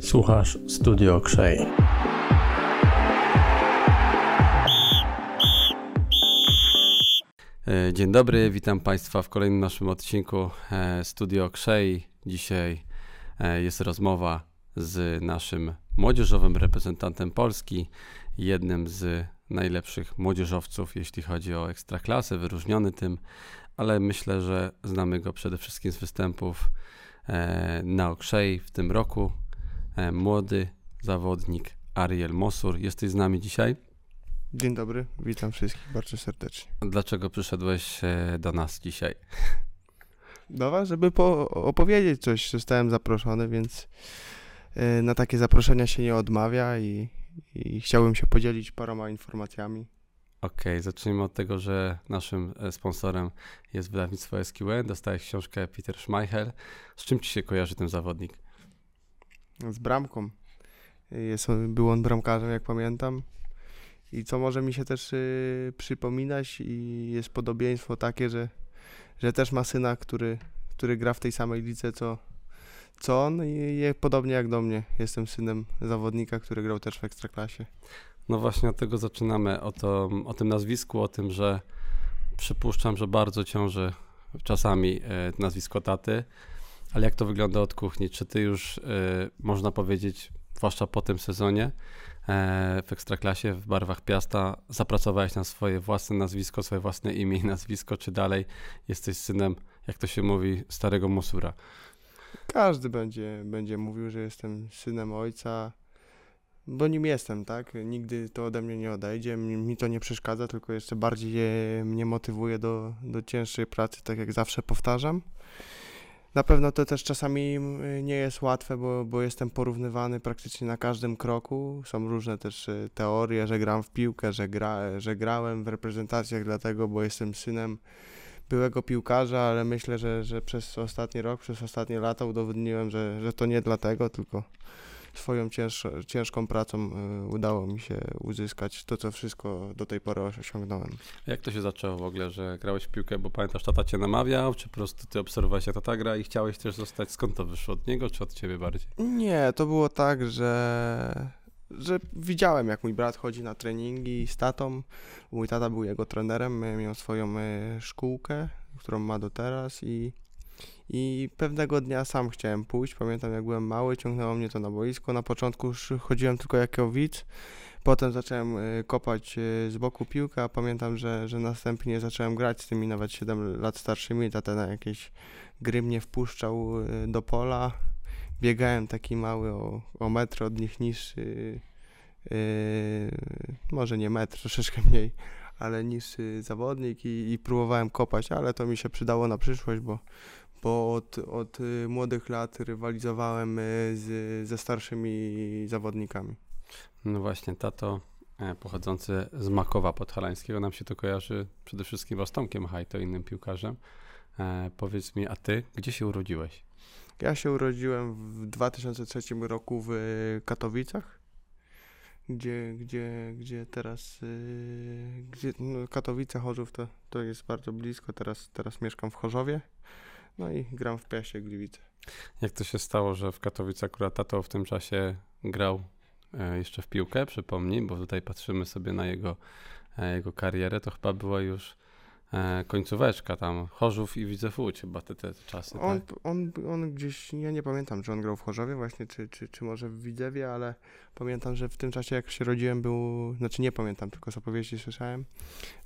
Słuchasz Studio Krzej. E, dzień dobry, witam Państwa w kolejnym naszym odcinku e, Studio Krzej. Dzisiaj e, jest rozmowa z naszym młodzieżowym reprezentantem Polski, jednym z najlepszych młodzieżowców, jeśli chodzi o ekstraklasę, wyróżniony tym, ale myślę, że znamy go przede wszystkim z występów na Okrzej w tym roku. Młody zawodnik Ariel Mosur. Jesteś z nami dzisiaj? Dzień dobry, witam wszystkich bardzo serdecznie. Dlaczego przyszedłeś e, do nas dzisiaj? Do Was, żeby opowiedzieć coś. Zostałem zaproszony, więc e, na takie zaproszenia się nie odmawia i, i chciałbym się podzielić paroma informacjami. Okej, okay, zacznijmy od tego, że naszym e, sponsorem jest wydawnictwo SQN. Dostałeś książkę Peter Schmeichel. Z czym ci się kojarzy ten zawodnik? Z bramką. Jest on, był on bramkarzem, jak pamiętam. I co może mi się też y, przypominać i jest podobieństwo takie, że, że też ma syna, który, który gra w tej samej lidze co, co on i je, podobnie jak do mnie. Jestem synem zawodnika, który grał też w Ekstraklasie. No właśnie od tego zaczynamy, o, to, o tym nazwisku, o tym, że przypuszczam, że bardzo ciąży czasami e, nazwisko taty, ale jak to wygląda od kuchni? Czy ty już, e, można powiedzieć, zwłaszcza po tym sezonie, E, w Ekstraklasie w barwach Piasta zapracowałeś na swoje własne nazwisko, swoje własne imię i nazwisko, czy dalej jesteś synem, jak to się mówi, starego Musura? Każdy będzie, będzie mówił, że jestem synem ojca, bo nim jestem, tak? Nigdy to ode mnie nie odejdzie, mi, mi to nie przeszkadza, tylko jeszcze bardziej mnie motywuje do, do cięższej pracy, tak jak zawsze powtarzam. Na pewno to też czasami mm, nie jest łatwe, bo, bo jestem porównywany praktycznie na każdym kroku. Są różne też y, teorie, że gram w piłkę, że, gra, że grałem w reprezentacjach dlatego, bo jestem synem byłego piłkarza, ale myślę, że, że przez ostatni rok, przez ostatnie lata udowodniłem, że, że to nie dlatego, tylko swoją cięż, ciężką pracą y, udało mi się uzyskać to, co wszystko do tej pory osiągnąłem. Jak to się zaczęło w ogóle, że grałeś w piłkę, bo pamiętasz, tata cię namawiał, czy po prostu ty obserwowałeś, jak tata gra i chciałeś też zostać? Skąd to wyszło? Od niego, czy od ciebie bardziej? Nie, to było tak, że że widziałem, jak mój brat chodzi na treningi z tatą. Mój tata był jego trenerem, miał swoją y, szkółkę, którą ma do teraz i i pewnego dnia sam chciałem pójść. Pamiętam, jak byłem mały, ciągnęło mnie to na boisko. Na początku chodziłem tylko jako widz. Potem zacząłem y, kopać y, z boku piłkę, a pamiętam, że, że następnie zacząłem grać z tymi nawet 7 lat starszymi. Tata na jakieś gry mnie wpuszczał y, do pola. Biegałem taki mały, o, o metr od nich niższy. Yy, może nie metr, troszeczkę mniej, ale niższy zawodnik i, i próbowałem kopać, ale to mi się przydało na przyszłość, bo bo od, od y, młodych lat rywalizowałem y, z, ze starszymi zawodnikami. No właśnie, tato e, pochodzący z Makowa Podhalańskiego, nam się to kojarzy przede wszystkim z Tomkiem Hajto, innym piłkarzem. E, powiedz mi, a ty gdzie się urodziłeś? Ja się urodziłem w 2003 roku w Katowicach, gdzie, gdzie, gdzie teraz, yy, gdzie, no, Katowice, Chorzów to, to jest bardzo blisko, teraz, teraz mieszkam w Chorzowie. No i gram w Piasie Gliwice. Jak to się stało, że w Katowicach akurat tato w tym czasie grał e, jeszcze w piłkę, przypomnij, bo tutaj patrzymy sobie na jego, e, jego karierę, to chyba była już końcóweczka tam, Chorzów i Widzew Łódź chyba te, te czasy, on, tak? on, on gdzieś, ja nie pamiętam, czy on grał w Chorzowie właśnie, czy, czy, czy może w Widzewie, ale pamiętam, że w tym czasie jak się rodziłem był, znaczy nie pamiętam, tylko z opowieści słyszałem,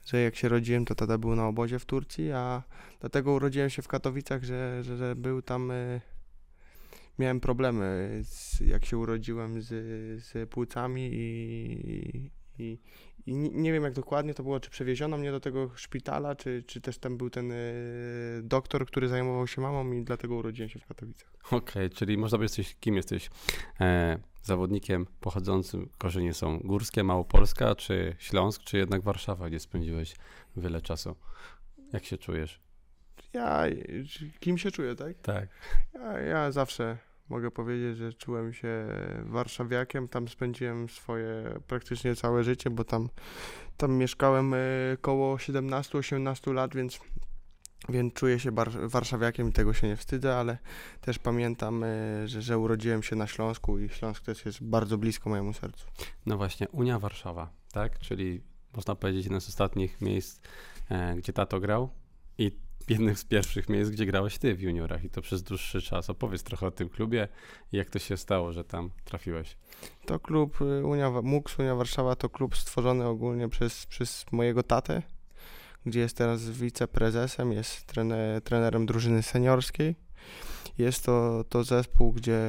że jak się rodziłem, to tata był na obozie w Turcji, a dlatego urodziłem się w Katowicach, że, że, że był tam... Y miałem problemy, z, jak się urodziłem z, z płucami i, i, i nie wiem jak dokładnie to było, czy przewieziono mnie do tego szpitala, czy, czy też tam był ten y, doktor, który zajmował się mamą i dlatego urodziłem się w Katowicach. Okej, okay, czyli można by jesteś, kim jesteś? E, zawodnikiem pochodzącym, korzenie są górskie, Małopolska, czy Śląsk, czy jednak Warszawa, gdzie spędziłeś wiele czasu? Jak się czujesz? Ja, kim się czuję, tak? Tak. Ja, ja zawsze mogę powiedzieć, że czułem się warszawiakiem. Tam spędziłem swoje praktycznie całe życie, bo tam, tam mieszkałem e, koło 17-18 lat, więc więc czuję się warszawiakiem i tego się nie wstydzę, ale też pamiętam, e, że, że urodziłem się na Śląsku i Śląsk też jest bardzo blisko mojemu sercu. No właśnie, Unia Warszawa, tak? Czyli można powiedzieć jedno z ostatnich miejsc, e, gdzie tato grał i jednych z pierwszych miejsc, gdzie grałeś ty w juniorach i to przez dłuższy czas. Opowiedz trochę o tym klubie i jak to się stało, że tam trafiłeś. To klub y, Unia, MUKS Unia Warszawa to klub stworzony ogólnie przez, przez mojego tatę, gdzie jest teraz wiceprezesem, jest trene, trenerem drużyny seniorskiej. Jest to, to zespół, gdzie,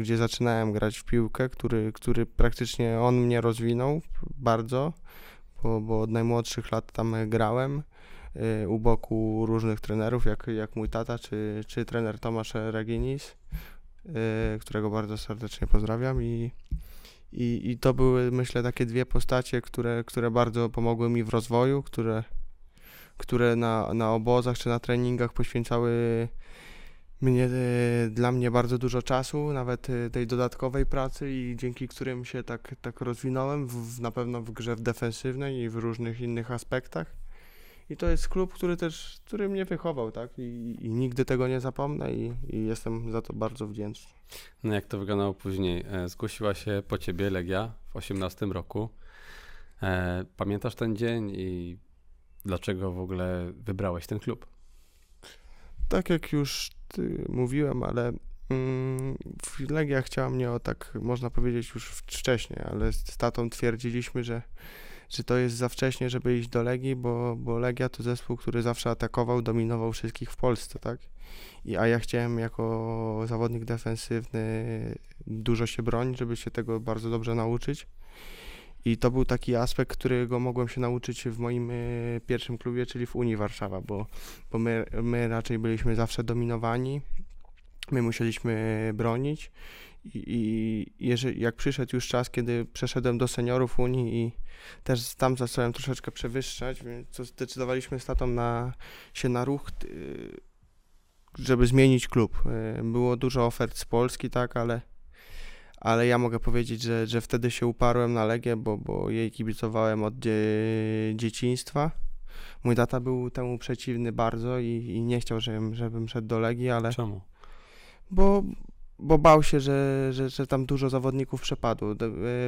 gdzie zaczynałem grać w piłkę, który, który praktycznie on mnie rozwinął bardzo, bo, bo od najmłodszych lat tam grałem u boku różnych trenerów, jak, jak mój tata, czy, czy trener Tomasz Reginis, y, którego bardzo serdecznie pozdrawiam i, i, i to były myślę takie dwie postacie, które, które bardzo pomogły mi w rozwoju, które, które na, na obozach czy na treningach poświęcały mnie, e, dla mnie bardzo dużo czasu, nawet tej dodatkowej pracy i dzięki którym się tak, tak rozwinąłem, w, na pewno w grze w defensywnej i w różnych innych aspektach. I to jest klub, który też, który mnie wychował, tak? I, i nigdy tego nie zapomnę i, i jestem za to bardzo wdzięczny. No jak to wyglądało później? E, Zgłosiła się po ciebie Legia w 18 roku. E, Pamiętasz ten dzień i dlaczego w ogóle wybrałeś ten klub? Tak jak już ty mówiłem, ale mm, Legia chciała mnie o tak, można powiedzieć już wcześniej, ale z tatą twierdziliśmy, że, że to jest za wcześnie, żeby iść do Legii, bo, bo Legia to zespół, który zawsze atakował, dominował wszystkich w Polsce, tak? I, a ja chciałem jako zawodnik defensywny dużo się bronić, żeby się tego bardzo dobrze nauczyć. I to był taki aspekt, którego mogłem się nauczyć w moim y, pierwszym klubie, czyli w Unii Warszawa, bo, bo my, my raczej byliśmy zawsze dominowani, my musieliśmy bronić i, i jeżeli, jak przyszedł już czas, kiedy przeszedłem do seniorów Unii i też tam zacząłem troszeczkę przewyższać, więc to zdecydowaliśmy z tatą na, się na ruch, y, żeby zmienić klub. Y, Było dużo ofert z Polski, tak, ale ale ja mogę powiedzieć, że, że wtedy się uparłem na Legię, bo, bo jej kibicowałem od dzie dzieciństwa. Mój tata był temu przeciwny bardzo i, i nie chciał, żebym, żebym szedł do Legii, ale Czemu? bo, bo bał się, że, że, że tam dużo zawodników przepadło.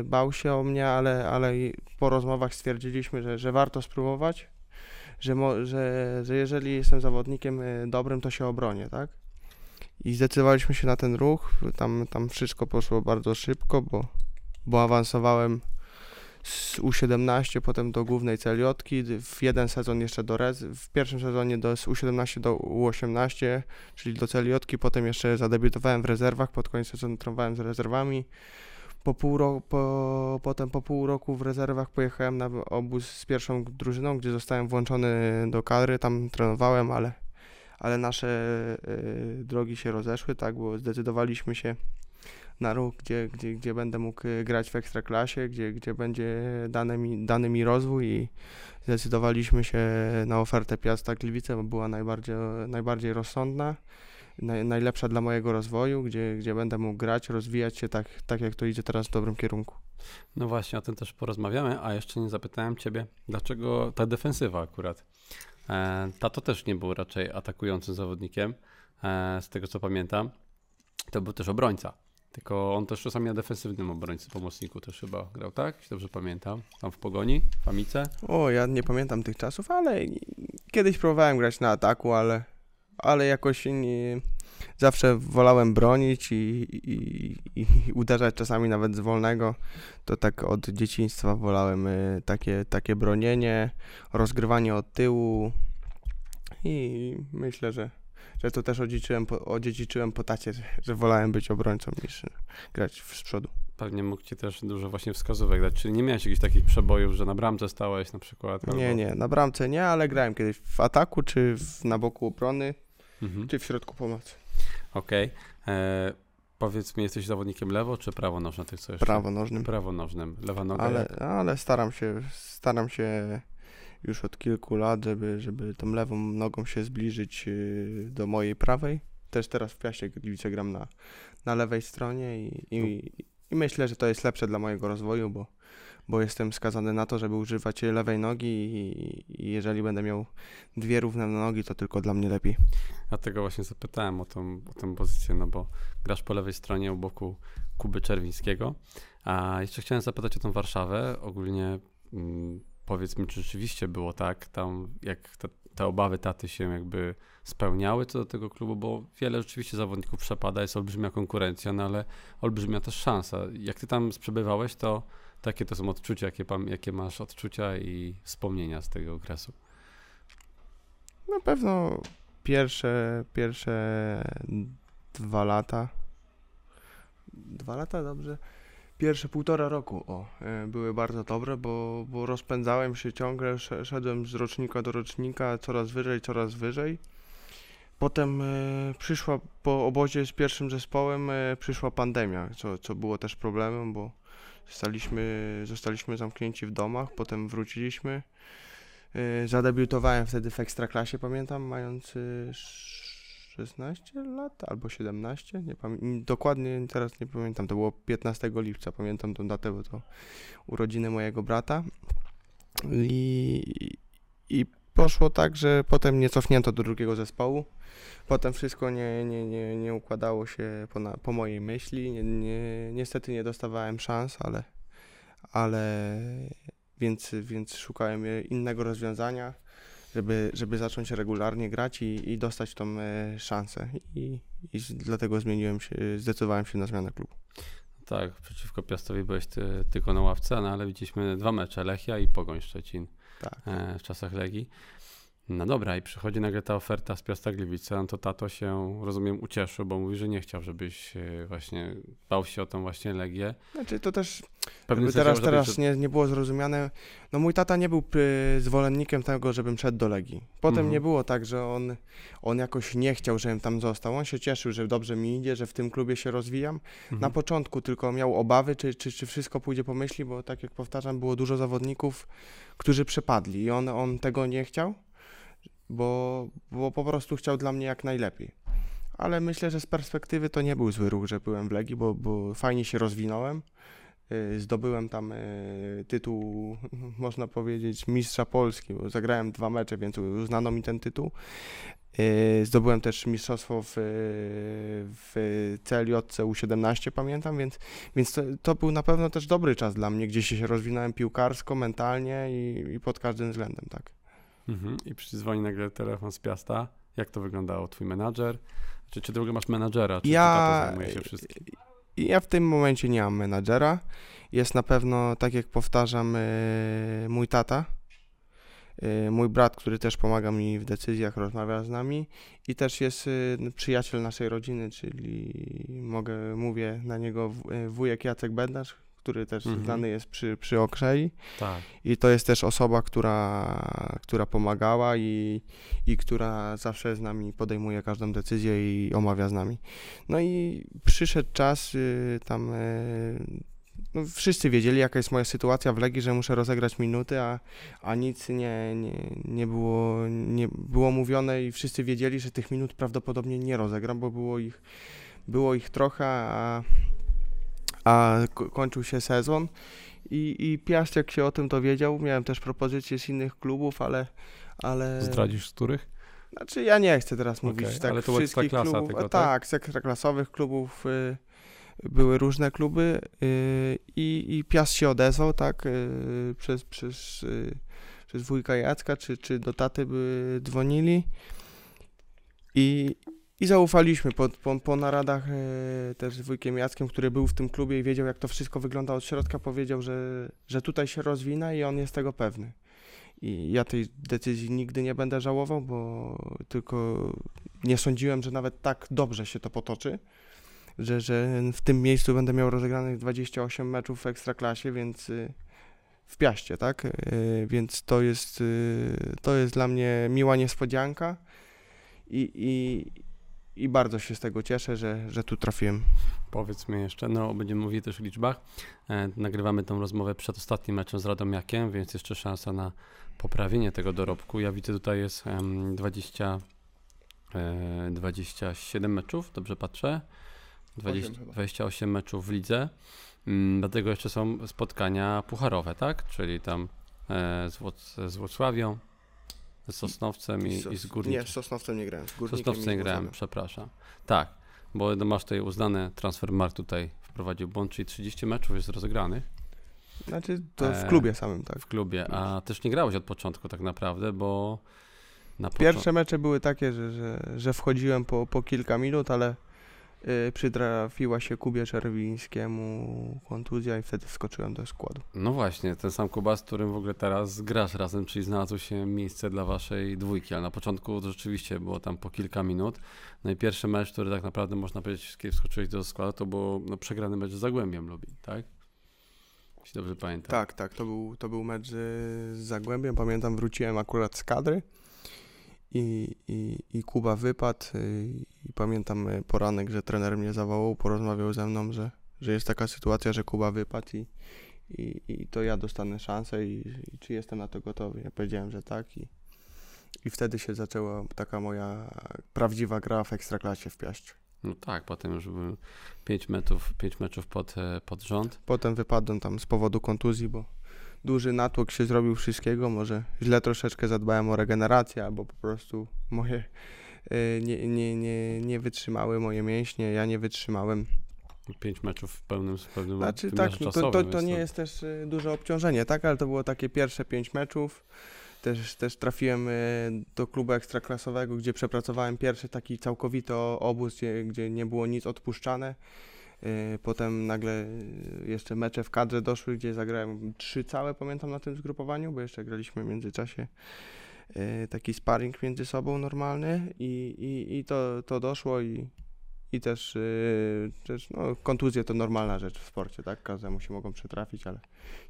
Y, Bał się o mnie, ale, ale po rozmowach stwierdziliśmy, że, że warto spróbować, że, mo, że, że jeżeli jestem zawodnikiem y, dobrym, to się obronię, tak? I zdecydowaliśmy się na ten ruch. Tam, tam wszystko poszło bardzo szybko, bo, bo awansowałem z U17, potem do głównej celiotki, w jeden sezon jeszcze do rez, w pierwszym sezonie do, z U17 do U18, czyli do celiotki, potem jeszcze zadebiutowałem w rezerwach, pod koniec sezonu trenowałem z rezerwami. Po pół ro- po, potem po pół roku w rezerwach pojechałem na obóz z pierwszą drużyną, gdzie zostałem włączony do kadry, tam trenowałem, ale, ale nasze y, drogi się rozeszły, tak, bo zdecydowaliśmy się na ruch, gdzie, gdzie, gdzie będę mógł y, grać w ekstraklasie, gdzie, gdzie będzie dany mi, dany mi rozwój i zdecydowaliśmy się na ofertę Piasta Gliwice, bo była najbardziej, najbardziej rozsądna, naj, najlepsza dla mojego rozwoju, gdzie, gdzie będę mógł grać, rozwijać się tak, tak jak to idzie teraz w dobrym kierunku. No właśnie, o tym też porozmawiamy, a jeszcze nie zapytałem ciebie, dlaczego ta defensywa akurat? E, tato też nie był raczej atakującym zawodnikiem, e, z tego co pamiętam. To był też obrońca, tylko on też czasami na defensywnym obrońcy, pomocniku też chyba grał, tak? Jeśli dobrze pamiętam. Tam w Pogoni, w Amice. O, ja nie pamiętam tych czasów, ale kiedyś próbowałem grać na ataku, ale, ale jakoś nie, zawsze wolałem bronić i, i, i uderzać czasami nawet z wolnego. To tak od dzieciństwa wolałem y, takie, takie bronienie, rozgrywanie od tyłu i myślę, że, że to też odziedziczyłem po, odziedziczyłem po tacie, że, wolałem być obrońcą niż grać z przodu. Pewnie mógł ci też dużo właśnie wskazówek dać, czyli nie miałeś jakichś takich przebojów, że na bramce stałeś na przykład? Nie, albo- nie, na bramce nie, ale grałem kiedyś w ataku, czy w, na boku obrony, Mhm. czy w środku pomocy. Okej. E, Powiedz mi, jesteś zawodnikiem lewo czy prawonożnym? Tych co jeszcze? Prawonożnym. Prawonożnym. Lewa noga Ale, ale staram się, staram się już od kilku lat, żeby, żeby tą lewą nogą się zbliżyć yy, do mojej prawej. Też teraz w Piaście Gliwice gram na, na lewej stronie i, i, i myślę, że to jest lepsze dla mojego rozwoju, bo, bo jestem skazany na to, żeby używać lewej nogi i, i jeżeli będę miał dwie równe nogi, to tylko dla mnie lepiej. Dlatego właśnie zapytałem o tą, o tę pozycję, no bo grasz po lewej stronie u boku Kuby Czerwińskiego. A jeszcze chciałem zapytać o tą Warszawę. Ogólnie mm, powiedz mi, czy rzeczywiście było tak, tam jak te, te obawy taty się jakby spełniały co do tego klubu, bo wiele rzeczywiście zawodników przepada, jest olbrzymia konkurencja, no ale olbrzymia też szansa. Jak ty tam przebywałeś, to takie to są odczucia, jakie, jakie masz odczucia i wspomnienia z tego okresu? Na pewno pierwsze, pierwsze dwa lata. Dwa lata, dobrze? Pierwsze półtora roku, o, e, były bardzo dobre, bo, bo rozpędzałem się ciągle, szedłem z rocznika do rocznika, coraz wyżej, coraz wyżej. Potem e, przyszła, po obozie z pierwszym zespołem, e, przyszła pandemia, co, co było też problemem, bo zostaliśmy, zostaliśmy zamknięci w domach, potem wróciliśmy. Zadebiutowałem wtedy w Ekstraklasie, pamiętam, mając 16 lat albo 17, nie pamiętam, dokładnie teraz nie pamiętam, to było 15 lipca, pamiętam tą datę, bo to urodziny mojego brata. I, i poszło tak, że potem nie cofnięto do drugiego zespołu. Potem wszystko nie, nie, nie, nie układało się po, na, po mojej myśli. Nie, nie, niestety nie dostawałem szans, ale, ale więc, więc szukałem innego rozwiązania żeby, żeby zacząć regularnie grać i, i dostać tą e, szansę. I, I dlatego zmieniłem się, zdecydowałem się na zmianę klubu. Tak, przeciwko Piastowi byłeś ty, tylko na ławce, no ale widzieliśmy dwa mecze, Lechia i Pogoń Szczecin tak. e, w czasach Legii. No dobra, i przychodzi nagle ta oferta z Piasta Gliwice, no to tato się, rozumiem, ucieszył, bo mówi, że nie chciał, żebyś e, właśnie bał się o tą właśnie Legię. Znaczy to też Pewnie teraz, teraz nie, nie było zrozumiane. No mój tata nie był zwolennikiem tego, żebym szedł do Legii. Potem mhm. nie było tak, że on, on jakoś nie chciał, żebym tam został. On się cieszył, że dobrze mi idzie, że w tym klubie się rozwijam. Mhm. Na początku tylko miał obawy, czy, czy, czy wszystko pójdzie po myśli, bo tak jak powtarzam, było dużo zawodników, którzy przepadli i on, on tego nie chciał bo, bo po prostu chciał dla mnie jak najlepiej. Ale myślę, że z perspektywy to nie był zły ruch, że byłem w Legii, bo, bo fajnie się rozwinąłem. Y, zdobyłem tam y, tytuł, można powiedzieć, mistrza Polski, bo zagrałem dwa mecze, więc uznano mi ten tytuł. Y, zdobyłem też mistrzostwo w, w CLJC U17, pamiętam, więc, więc to, to, był na pewno też dobry czas dla mnie, gdzie się rozwinąłem piłkarsko, mentalnie i, i pod każdym względem, tak. Mhm. I przydzwoni nagle telefon z Piasta. Jak to wyglądało? Twój menadżer? Czy, czy w ogóle masz menadżera? Czy ja, zajmuje się wszystkim? Ja w tym momencie nie mam menadżera. Jest na pewno, tak jak powtarzam, e, mój tata, e, mój brat, który też pomaga mi w decyzjach, rozmawia z nami i też jest e, przyjaciel naszej rodziny, czyli mogę, mówię na niego wujek Jacek Bednarz, który też mhm. znany jest przy, przy Okrzei. Tak. I to jest też osoba, która, która pomagała i, i która zawsze z nami podejmuje każdą decyzję i omawia z nami. No i przyszedł czas y, tam. Y, no, wszyscy wiedzieli, jaka jest moja sytuacja w Legii, że muszę rozegrać minuty, a, a nic nie, nie, nie, było, nie było mówione i wszyscy wiedzieli, że tych minut prawdopodobnie nie rozegram, bo było ich, było ich trochę, a a kończył się sezon i, i Piast jak się o tym dowiedział, miałem też propozycje z innych klubów, ale... ale... Zdradzisz z których? Znaczy ja nie chcę teraz okay, mówić tak ale to wszystkich klubów. Tego, tak, tak, z ekstraklasowych klubów y, były różne kluby y, i, i Piast się odezwał, tak, y, przez, przez, y, przez wujka Jacka, czy, czy do taty by dzwonili i, i zaufaliśmy po, po, po naradach e, też z wujkiem Jackiem, który był w tym klubie i wiedział, jak to wszystko wygląda od środka, powiedział, że, że tutaj się rozwina i on jest tego pewny. I ja tej decyzji nigdy nie będę żałował, bo tylko nie sądziłem, że nawet tak dobrze się to potoczy, że, że w tym miejscu będę miał rozegranych 28 meczów w Ekstraklasie, więc y, w Piaście, tak? Y, więc to jest, y, to jest dla mnie miła niespodzianka i, i, i bardzo się z tego cieszę, że, że tu trafiłem. Powiedzmy jeszcze, no będziemy mówili też o liczbach. E, nagrywamy tę rozmowę przed ostatnim meczem z Radomiakiem, więc jeszcze szansa na poprawienie tego dorobku. Ja widzę tutaj jest e, 20, e, 27 meczów, dobrze patrzę. 20, Osiem chyba. 28 meczów w lidze. Mm, Dlatego jeszcze są spotkania pucharowe, tak? Czyli tam e, z, Włoc- z Włocławią, z Sosnowcem i, i z Górnikiem. Nie, z Sosnowcem nie grałem. Z Górnikiem Sosnowcem nie grałem, przepraszam. Tak, bo masz tutaj uznane Transfermarkt tutaj wprowadził błąd, czyli 30 meczów jest rozegranych Znaczy to w E, klubie samym, tak. w klubie, a też nie grałeś od początku tak naprawdę, bo na początku... Pierwsze mecze były takie, że, że, że wchodziłem po, po kilka minut, ale y, przytrafiła się Kubie Czerwińskiemu kontuzja i wtedy wskoczyłem do składu. No właśnie, ten sam Kuba, z którym w ogóle teraz grasz razem, czyli znalazło się miejsce dla waszej dwójki, ale na początku to rzeczywiście było tam po kilka minut. No i pierwszy mecz, który tak naprawdę można powiedzieć, kiedy wskoczyłeś do składu, to był no, przegrany mecz z Zagłębiem Lubin, tak? Jeśli dobrze pamiętam. Tak, tak, to był, to był mecz z, z Zagłębiem. Pamiętam, wróciłem akurat z kadry i, i, i Kuba wypadł y, i pamiętam y, poranek, że trener mnie zawołał, porozmawiał ze mną, że, że jest taka sytuacja, że Kuba wypadł i, i, i to ja dostanę szansę i, i czy jestem na to gotowy. Ja powiedziałem, że tak i, i wtedy się zaczęła taka moja prawdziwa gra w Ekstraklasie w Piaście. No tak, potem już były 5 meczów, pięć meczów pod, e, pod rząd. Potem wypadłem tam z powodu kontuzji, bo duży natłok się zrobił wszystkiego. Może źle troszeczkę zadbałem o regenerację, albo po prostu moje y, nie, nie, nie, nie wytrzymały moje mięśnie, ja nie wytrzymałem. 5 meczów w pełnym, w pewnym Znaczy tak, no to, czasowym, to, to więc nie jest też y, duże obciążenie, tak? Ale to było takie pierwsze pięć meczów. Też, też trafiłem y, do klubu ekstraklasowego, gdzie przepracowałem pierwszy taki całkowity obóz, gdzie, gdzie nie było nic odpuszczane. Y, Potem nagle jeszcze mecze w kadrze doszły, gdzie zagrałem trzy całe, pamiętam, na tym zgrupowaniu, bo jeszcze graliśmy w międzyczasie y, taki sparring między sobą normalny i, i, i to, to doszło i, i też, y, też no, kontuzje to normalna rzecz w sporcie, tak? Każdemu się mogą przytrafić, ale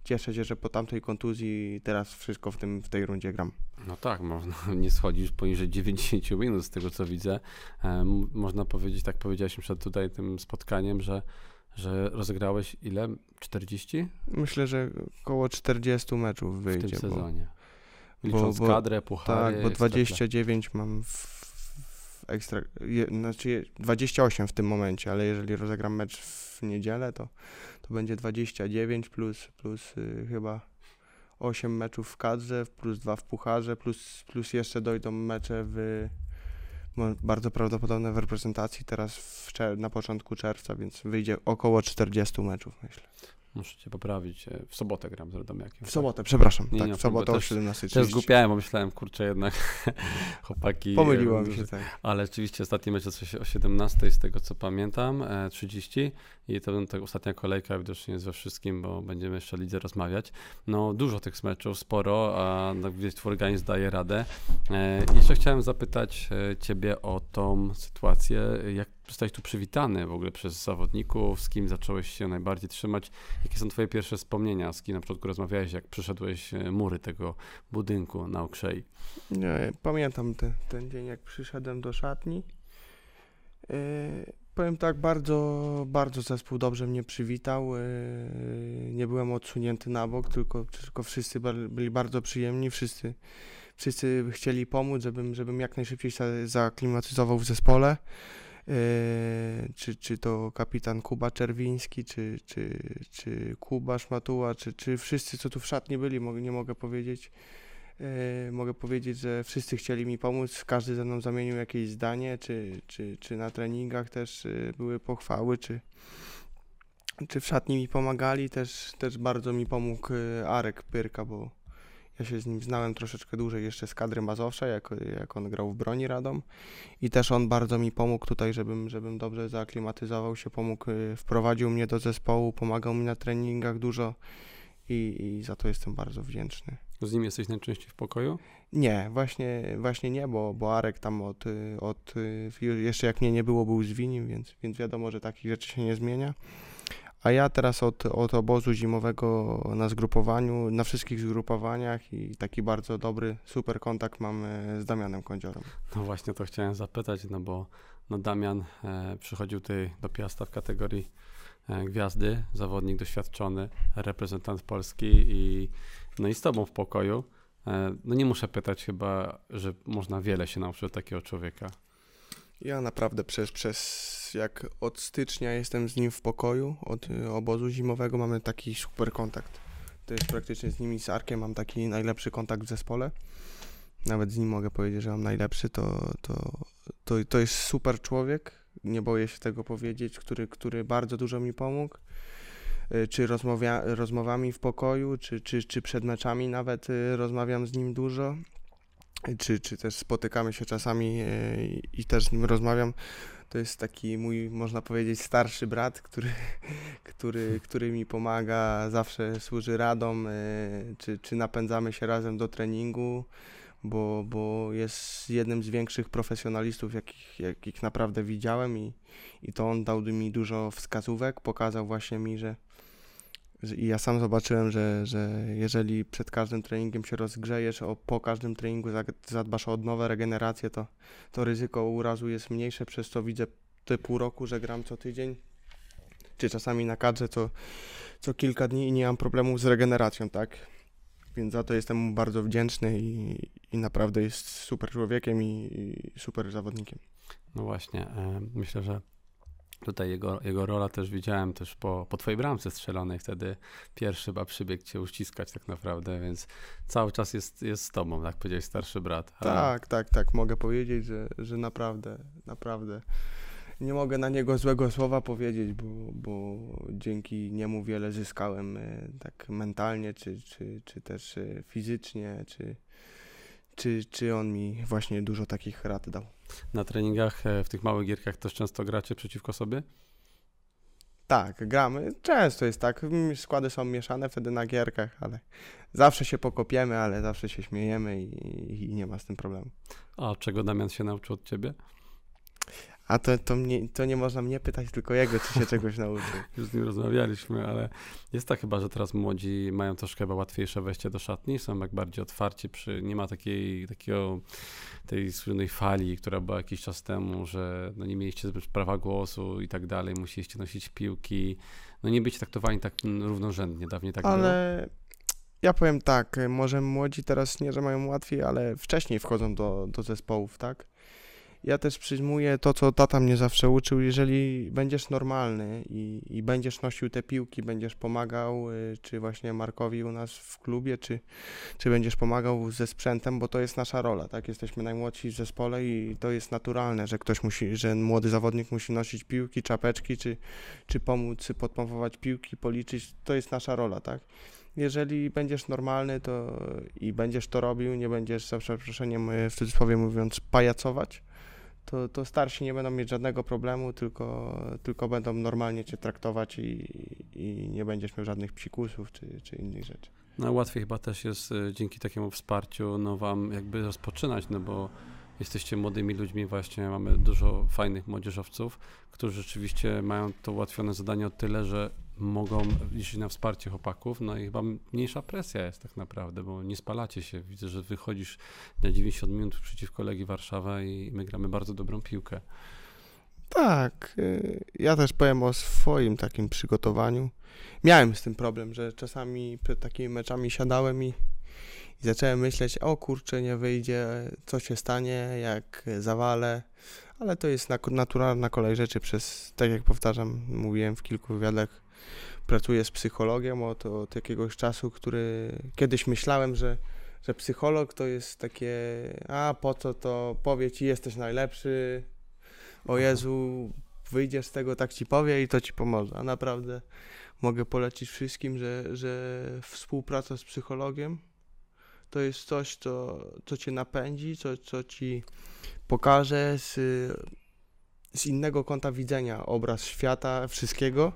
cieszę się, że po tamtej kontuzji teraz wszystko w, tym, w tej rundzie gram. No tak, można, nie schodzisz poniżej 90 minut z tego co widzę. E, można powiedzieć, tak powiedziałeś przed tutaj tym spotkaniem, że, że rozegrałeś ile? 40 Myślę, że około 40 meczów w wyjdzie. tym bo- sezonie? bo- Licząc bo- kadrę, puchary. Tak, bo ekstrakla- 29 mam w, w ekstra. Je, znaczy je- 28 w tym momencie, ale jeżeli rozegram mecz w niedzielę, to, to będzie 29 plus, plus y, chyba 8 meczów w kadrze, plus 2 w pucharze, plus, plus jeszcze dojdą mecze w. Bardzo prawdopodobne w reprezentacji teraz w na początku czerwca, więc wyjdzie około 40 meczów, myślę. Muszę cię poprawić. e, W sobotę gram z Radomiakiem. W sobotę, przepraszam. Nie, tak, nie, w sobotę o też- Też 17.30. zgłupiałem, bo myślałem, kurczę, jednak chłopaki... E, mi się tak. Ale rzeczywiście ostatni mecz o 17 z tego co pamiętam, e, 30 i to będzie ta ostatnia kolejka widocznie jest we wszystkim, bo będziemy jeszcze lidze rozmawiać. No dużo tych meczów, sporo, a no, widać twój organizm daje radę. E, jeszcze chciałem zapytać e, ciebie o tą sytuację, jak zostałeś tu przywitany w ogóle przez zawodników, z kim zacząłeś się najbardziej trzymać, jakie są twoje pierwsze wspomnienia, z kim na początku rozmawiałeś, jak przyszedłeś e, mury tego budynku na Okrzei. Nie, pamiętam te, ten dzień, jak przyszedłem do szatni. Powiem tak, bardzo, bardzo zespół dobrze mnie przywitał. Yy, nie byłem odsunięty na bok, tylko, tylko wszyscy byli bardzo przyjemni, wszyscy, wszyscy chcieli pomóc, żebym, żebym jak najszybciej się zaaklimatyzował w zespole. Yy, czy, czy to kapitan Kuba Czerwiński, czy, czy, czy Kuba Szmatuła, czy, czy wszyscy, co tu w szatni byli, nie mogę powiedzieć. E, mogę powiedzieć, że wszyscy chcieli mi pomóc, każdy ze mną zamienił jakieś zdanie, czy, czy, czy na treningach też e, były pochwały, czy, czy w szatni mi pomagali, też, też bardzo mi pomógł e, Arek Pyrka, bo ja się z nim znałem troszeczkę dłużej jeszcze z kadry Mazowsza, jak, jak on grał w broni Radom. I też on bardzo mi pomógł tutaj, żebym, żebym dobrze zaaklimatyzował się, pomógł, wprowadził mnie do zespołu, pomagał mi na treningach dużo i, i za to jestem bardzo wdzięczny. Z nim jesteś najczęściej w pokoju? Nie, właśnie, właśnie nie, bo, bo Arek tam od, od jeszcze jak mnie nie było, był z Winim, więc, więc wiadomo, że takich rzeczy się nie zmienia. A ja teraz od, od obozu zimowego na zgrupowaniu, na wszystkich zgrupowaniach i taki bardzo dobry, super kontakt mam e, z Damianem Kądziorem. No właśnie to chciałem zapytać, no bo no Damian e, przychodził tutaj do Piasta w kategorii e, gwiazdy, zawodnik doświadczony, reprezentant Polski i no i z tobą w pokoju. E, no nie muszę pytać chyba, że można wiele się nauczyć od takiego człowieka. Ja naprawdę przez, przez jak od stycznia jestem z nim w pokoju, od y, obozu zimowego mamy taki super kontakt. To jest praktycznie z nimi, z Arkiem mam taki najlepszy kontakt w zespole. Nawet z nim mogę powiedzieć, że mam najlepszy, to, to, to, to jest super człowiek, nie boję się tego powiedzieć, który, który bardzo dużo mi pomógł. Y, Czy rozmawia, rozmowami w pokoju, czy, czy, czy przed meczami nawet y, rozmawiam z nim dużo. Czy, czy też spotykamy się czasami y, i też z nim rozmawiam. To jest taki mój, można powiedzieć, starszy brat, który, który, który mi pomaga, zawsze służy radą, y, czy, czy napędzamy się razem do treningu, bo, bo jest jednym z większych profesjonalistów, jakich, jakich naprawdę widziałem i, i to on dał mi dużo wskazówek, pokazał właśnie mi, że, i ja sam zobaczyłem, że, że jeżeli przed każdym treningiem się rozgrzejesz, o, po każdym treningu zadbasz o odnowę, regenerację, to, to ryzyko urazu jest mniejsze, przez co widzę te pół roku, że gram co tydzień, czy czasami na kadrze co, co kilka dni i nie mam problemów z regeneracją, tak? Więc za to jestem mu bardzo wdzięczny i, i naprawdę jest super człowiekiem i, i super zawodnikiem. No właśnie, e, myślę, że tutaj jego, jego rola też widziałem też po, po twojej bramce strzelonej wtedy pierwszy chyba przybiegł cię uściskać tak naprawdę, więc cały czas jest, jest z tobą, tak powiedziałeś, starszy brat. Ale- Tak, tak, tak, mogę powiedzieć, że, że naprawdę, naprawdę nie mogę na niego złego słowa powiedzieć, bo, bo dzięki niemu wiele zyskałem e, tak mentalnie, czy, czy, czy też e, fizycznie, czy, czy, czy on mi właśnie dużo takich rad dał. Na treningach, e, w tych małych gierkach też często gracie przeciwko sobie? Tak, gramy. Często jest tak. Składy są mieszane wtedy na gierkach, ale zawsze się pokopiemy, ale zawsze się śmiejemy i, i nie ma z tym problemu. A czego Damian się nauczył od ciebie? A to, to, mnie, to nie można mnie pytać, tylko jego, czy się czegoś nauczył. Już z nim rozmawialiśmy, ale jest tak chyba, że teraz młodzi mają troszkę chyba łatwiejsze wejście do szatni, są jak bardziej otwarci, przy, nie ma takiej, takiego, tej słynnej fali, która była jakiś czas temu, że no nie mieliście zbyt prawa głosu i tak dalej, musieliście nosić piłki, no nie być traktowani tak równorzędnie, dawniej tak było. Ale ja powiem tak, może młodzi teraz nie, że mają łatwiej, ale wcześniej wchodzą do, do zespołów, tak? Ja też przyjmuję to, co tata mnie zawsze uczył, jeżeli będziesz normalny i, i będziesz nosił te piłki, będziesz pomagał, y, czy właśnie Markowi u nas w klubie, czy, czy będziesz pomagał ze sprzętem, bo to jest nasza rola, tak? Jesteśmy najmłodsi w zespole i to jest naturalne, że ktoś musi, że młody zawodnik musi nosić piłki, czapeczki, czy, czy pomóc podpompować piłki, policzyć, to jest nasza rola, tak? Jeżeli będziesz normalny to i będziesz to robił, nie będziesz za przeproszeniem y, w cudzysłowie mówiąc pajacować, to, to starsi nie będą mieć żadnego problemu, tylko, tylko będą normalnie cię traktować i, i nie będziesz miał żadnych psikusów czy, czy innych rzeczy. No łatwiej chyba też jest y, dzięki takiemu wsparciu no wam jakby rozpoczynać, no bo jesteście młodymi ludźmi właśnie, mamy dużo fajnych młodzieżowców, którzy rzeczywiście mają to ułatwione zadanie o tyle, że mogą liczyć na wsparcie chłopaków, no i chyba mniejsza presja jest tak naprawdę, bo nie spalacie się. Widzę, że wychodzisz na 90 minut przeciwko Legii Warszawa i my gramy bardzo dobrą piłkę. Tak, y, ja też powiem o swoim takim przygotowaniu. Miałem z tym problem, że czasami przed takimi meczami siadałem i, i zacząłem myśleć, o kurczę, nie wyjdzie, co się stanie, jak zawalę, ale to jest naturalna kolej rzeczy przez, tak jak powtarzam, mówiłem w kilku wywiadach, pracuję z psychologiem od, od jakiegoś czasu, który kiedyś myślałem, że, że psycholog to jest takie, a po co to, powie ci, jesteś najlepszy, o Jezu, wyjdziesz z tego, tak ci powie i to ci pomoże. A naprawdę mogę polecić wszystkim, że, że współpraca z psychologiem to jest coś, co, co cię napędzi, co, co ci pokaże z, z innego kąta widzenia obraz świata, wszystkiego.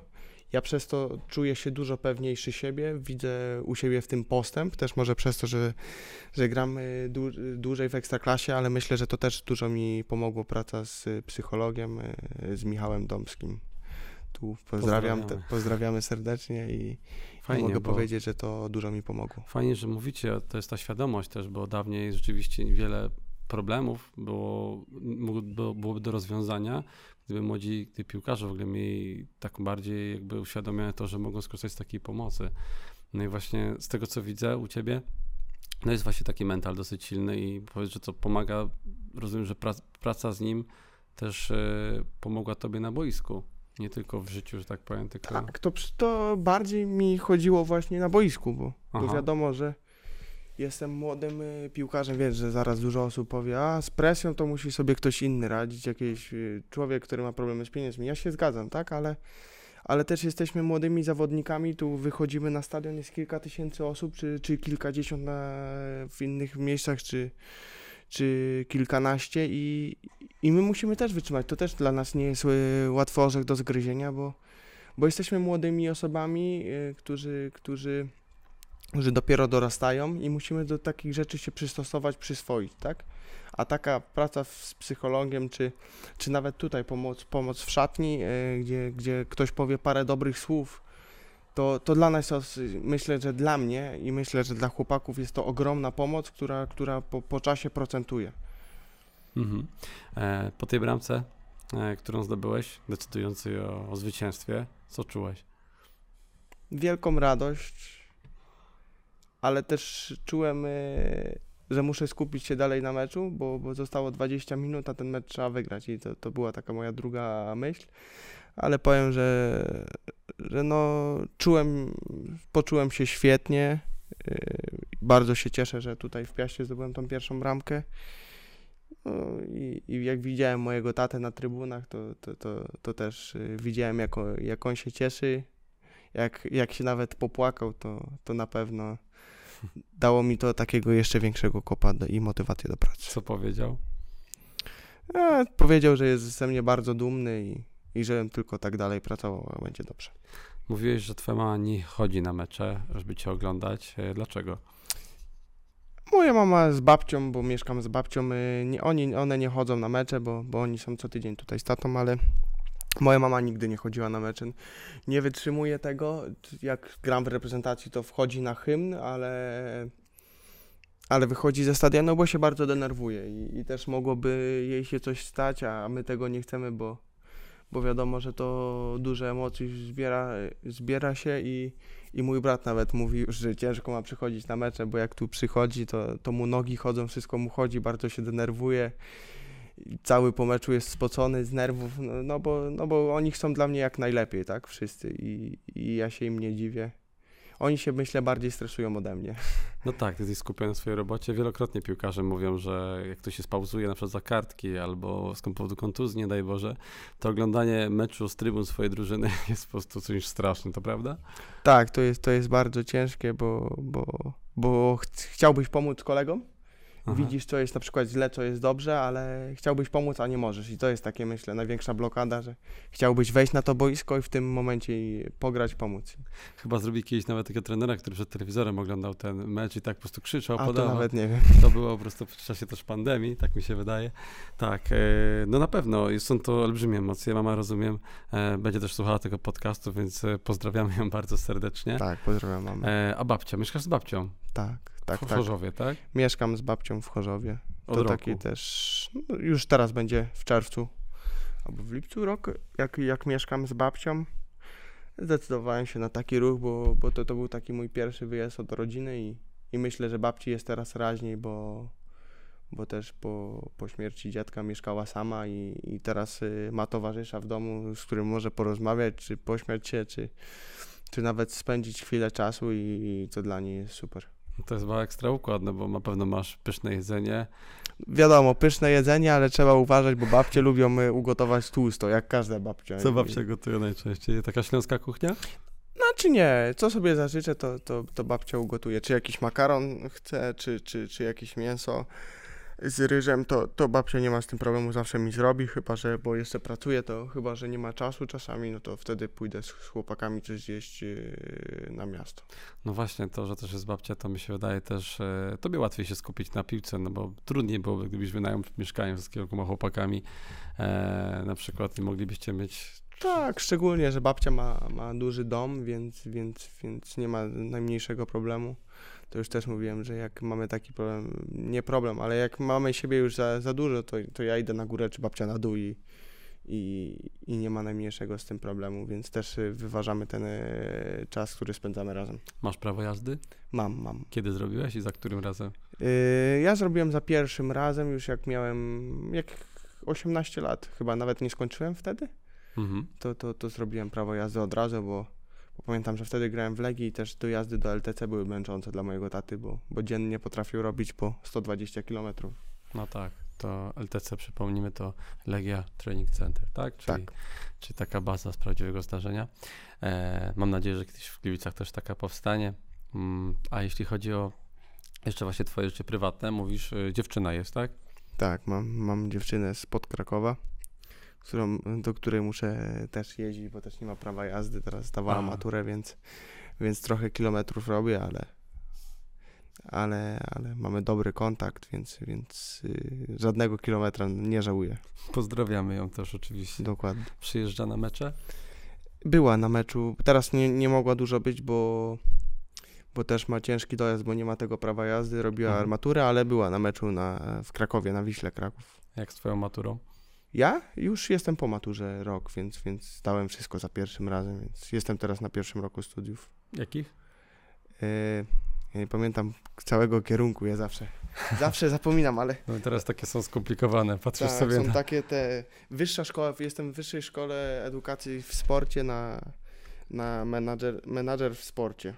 Ja przez to czuję się dużo pewniejszy siebie, widzę u siebie w tym postęp, też może przez to, że, że gram y, dłu- dłużej w ekstraklasie, ale myślę, że to też dużo mi pomogło praca z psychologiem, y, z Michałem Domskim. Tu pozdrawiam, Pozdrawiamy. te, pozdrawiamy serdecznie i, Fajnie, mogę powiedzieć, że to dużo mi pomogło. fajnie, że mówicie, to jest ta świadomość też, bo dawniej rzeczywiście wiele problemów było, było, byłoby do rozwiązania, gdyby młodzi gdyby piłkarze w ogóle mieli tak bardziej jakby uświadomione to, że mogą skorzystać z takiej pomocy. No i właśnie z tego, co widzę u ciebie, no jest właśnie taki mental dosyć silny i powiedz, że to pomaga, rozumiem, że pra, praca z nim też e, pomogła tobie na boisku. Nie tylko w życiu, że tak powiem, tylko... Tak, to, to bardziej mi chodziło właśnie na boisku, bo, bo wiadomo, że jestem młodym y, piłkarzem, wiesz, że zaraz dużo osób powie, a z presją to musi sobie ktoś inny radzić, jakiś y, człowiek, który ma problemy z pieniędzmi. Ja się zgadzam, tak, ale, ale też jesteśmy młodymi zawodnikami, tu wychodzimy na stadion, jest kilka tysięcy osób, czy, czy kilkadziesiąt na, w innych miejscach, czy, czy kilkanaście i, i my musimy też wytrzymać. To też dla nas nie jest y, łatwy orzech do zgryzienia, bo, bo jesteśmy młodymi osobami, którzy, którzy, którzy dopiero dorastają i musimy do takich rzeczy się przystosować, przyswoić, tak? A taka praca z psychologiem, czy, czy nawet tutaj pomoc, pomoc w szatni, y, gdzie, gdzie ktoś powie parę dobrych słów, to, to dla nas, myślę, że dla mnie i myślę, że dla chłopaków jest to ogromna pomoc, która, która po, po czasie procentuje. Mhm. E, po tej bramce, e, którą zdobyłeś, decydującej o, o zwycięstwie, co czułeś? wielką radość, ale też czułem, y, że muszę skupić się dalej na meczu, bo, bo zostało 20 minut, a ten mecz trzeba wygrać i to, to była taka moja druga myśl. Ale powiem, że, że no, czułem, poczułem się świetnie. y, Bardzo się cieszę, że tutaj w Piaście zdobyłem tą pierwszą bramkę. No i, I jak widziałem mojego tatę na trybunach, to, to, to, to też y, widziałem, jak, jak on się cieszy jak, jak się nawet popłakał, to, to na pewno dało mi to takiego jeszcze większego kopa do, i motywację do pracy. Co powiedział? A, powiedział, że jest ze mnie bardzo dumny i, i żebym tylko tak dalej pracował, a będzie dobrze. Mówiłeś, że twoja mama nie chodzi na mecze, żeby cię oglądać. E, Dlaczego? Moja mama z babcią, bo mieszkam z babcią, y, nie, oni, one nie chodzą na mecze, bo, bo oni są co tydzień tutaj z tatą, ale moja mama nigdy nie chodziła na mecze. Nie wytrzymuje tego. Jak gram w reprezentacji, to wchodzi na hymn, ale, ale wychodzi ze stadionu, bo się bardzo denerwuje i, i też mogłoby jej się coś stać, a my tego nie chcemy, bo, bo wiadomo, że to duże emocji zbiera, zbiera się i, i mój brat nawet mówi że ciężko ma przychodzić na mecze, bo jak tu przychodzi, to, to mu nogi chodzą, wszystko mu chodzi, bardzo się denerwuje. Cały po meczu jest spocony z nerwów, no, no, bo, no bo oni chcą dla mnie jak najlepiej, tak? Wszyscy. I, I ja się im nie dziwię. Oni się, myślę, bardziej stresują ode mnie. No tak, ty jesteś skupiony na swojej robocie. Wielokrotnie piłkarze mówią, że jak ktoś się spauzuje na przykład za kartki albo z powodu kontuzji, nie daj Boże, to oglądanie meczu z trybun swojej drużyny jest po prostu czymś strasznym, to prawda? Tak, to jest, to jest bardzo ciężkie, bo, bo, bo ch- chciałbyś pomóc kolegom, Aha. widzisz, co jest na przykład źle, co jest dobrze, ale chciałbyś pomóc, a nie możesz. I to jest takie, myślę, największa blokada, że chciałbyś wejść na to boisko i w tym momencie pograć, pomóc. Chyba zrobi kiedyś nawet takiego trenera, który przed telewizorem oglądał ten mecz i tak po prostu krzyczał, A to podawał. nawet nie wiem. To było po prostu w czasie też pandemii, tak mi się wydaje. Tak, e, no na pewno są to olbrzymie emocje. Mama, rozumiem, e, będzie też słuchała tego podcastu, więc e, pozdrawiamy ją bardzo serdecznie. Tak, pozdrawiam mamę. A babcia, mieszkasz z babcią Tak, tak, w tak. Chorzowie, tak? Mieszkam z babcią w Chorzowie. Od to taki też, no, już teraz będzie w czerwcu albo w lipcu rok, jak, jak mieszkam z babcią. Zdecydowałem się na taki ruch, bo, bo to, to był taki mój pierwszy wyjazd od rodziny i, i myślę, że babci jest teraz raźniej, bo, bo też po, po śmierci dziadka mieszkała sama i, i teraz y, ma towarzysza w domu, z którym może porozmawiać, czy pośmiać się, czy, czy nawet spędzić chwilę czasu i, i to dla niej jest super. To jest chyba ekstra układne, bo na pewno masz pyszne jedzenie. Wiadomo, pyszne jedzenie, ale trzeba uważać, bo babcie lubią y, ugotować tłusto, jak każda babcia. Co babcia gotuje najczęściej? Taka śląska kuchnia? Znaczy nie, co sobie zażyczę, to, to, to babcia ugotuje. Czy jakiś makaron chce, czy, czy, czy jakieś mięso z ryżem, to, to babcia nie ma z tym problemu, zawsze mi zrobi, chyba że, bo jeszcze pracuję, to chyba, że nie ma czasu czasami, no to wtedy pójdę z chłopakami coś zjeść yy, na miasto. No właśnie, to, że też jest babcia, to mi się wydaje też, e, tobie łatwiej się skupić na piłce, no bo trudniej byłoby, gdybyś wynajął mieszkanie z kilkoma chłopakami, e, na przykład i moglibyście mieć... Tak, szczególnie, że babcia ma, ma duży dom, więc, więc, więc nie ma najmniejszego problemu. To już też mówiłem, że jak mamy taki problem, nie problem, ale jak mamy siebie już za, za dużo, to, to ja idę na górę, czy babcia na dół i, i, i nie ma najmniejszego z tym problemu, więc też y, wyważamy ten y, czas, który spędzamy razem. Masz prawo jazdy? Mam, mam. Kiedy zrobiłeś i za którym razem? Y, ja zrobiłem za pierwszym razem, już jak miałem, jak 18 lat, chyba nawet nie skończyłem wtedy, Mhm. to, to, to zrobiłem prawo jazdy od razu, bo, bo pamiętam, że wtedy grałem w Legii i też dojazdy do LTC były męczące dla mojego taty, bo, bo dziennie potrafił robić po 120 km. No tak, to LTC, przypomnijmy, to Legia Training Center, tak? Czyli, Tak. czyli taka baza z prawdziwego zdarzenia. E, mam nadzieję, że kiedyś w Gliwicach też taka powstanie. Mm, a jeśli chodzi o jeszcze właśnie twoje życie prywatne, mówisz, y, dziewczyna jest, tak? Tak, mam, mam dziewczynę spod Krakowa, którą, do której muszę też jeździć, bo też nie ma prawa jazdy, teraz zdawała Aha. maturę, więc, więc trochę kilometrów robię, ale, ale, ale mamy dobry kontakt, więc, więc y, żadnego kilometra nie żałuję. Pozdrawiamy ją też oczywiście. Dokładnie. Przyjeżdża na mecze? Była na meczu, teraz nie, nie mogła dużo być, bo, bo też ma ciężki dojazd, bo nie ma tego prawa jazdy, robiła Mhm. armaturę, ale była na meczu na, w Krakowie, na Wiśle Kraków. Jak z twoją maturą? Ja już jestem po maturze rok, więc, więc zdałem wszystko za pierwszym razem, więc jestem teraz na pierwszym roku studiów. Jakich? Yy, ja nie pamiętam całego kierunku, ja zawsze, zawsze zapominam, ale No teraz takie są skomplikowane, patrzysz tak, sobie są na... takie te, wyższa szkoła, jestem w wyższej szkole edukacji w sporcie na, na menadżer, menadżer w sporcie.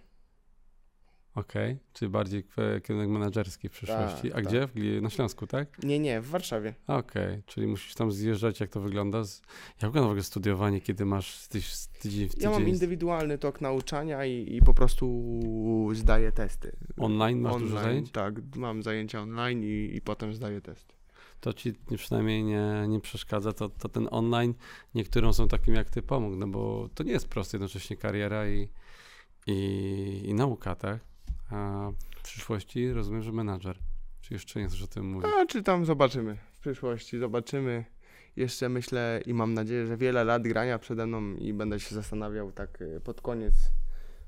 Okej, czyli bardziej kierunek menedżerski w przyszłości. Tak, A tak. gdzie? Na Śląsku, tak? Nie, nie, w Warszawie. Okej, czyli musisz tam zjeżdżać, jak to wygląda. Z... Jak wygląda w ogóle studiowanie, kiedy masz tyś, tydzień w tydzień? Ja mam indywidualny tok nauczania i, i po prostu zdaję testy. Online masz dużo zajęć? Tak, mam zajęcia online i, i potem zdaję testy. To ci nie- przynajmniej nie, nie przeszkadza, to, to ten online niektórym są takim jak ty pomógł, no bo to nie jest proste jednocześnie kariera i, i, i nauka, tak? A w przyszłości rozumiem, że menadżer. Czy jeszcze nie chcesz o tym mówić? A czy tam zobaczymy w przyszłości, zobaczymy. Jeszcze myślę i mam nadzieję, że wiele lat grania przede mną i będę się zastanawiał tak e, pod koniec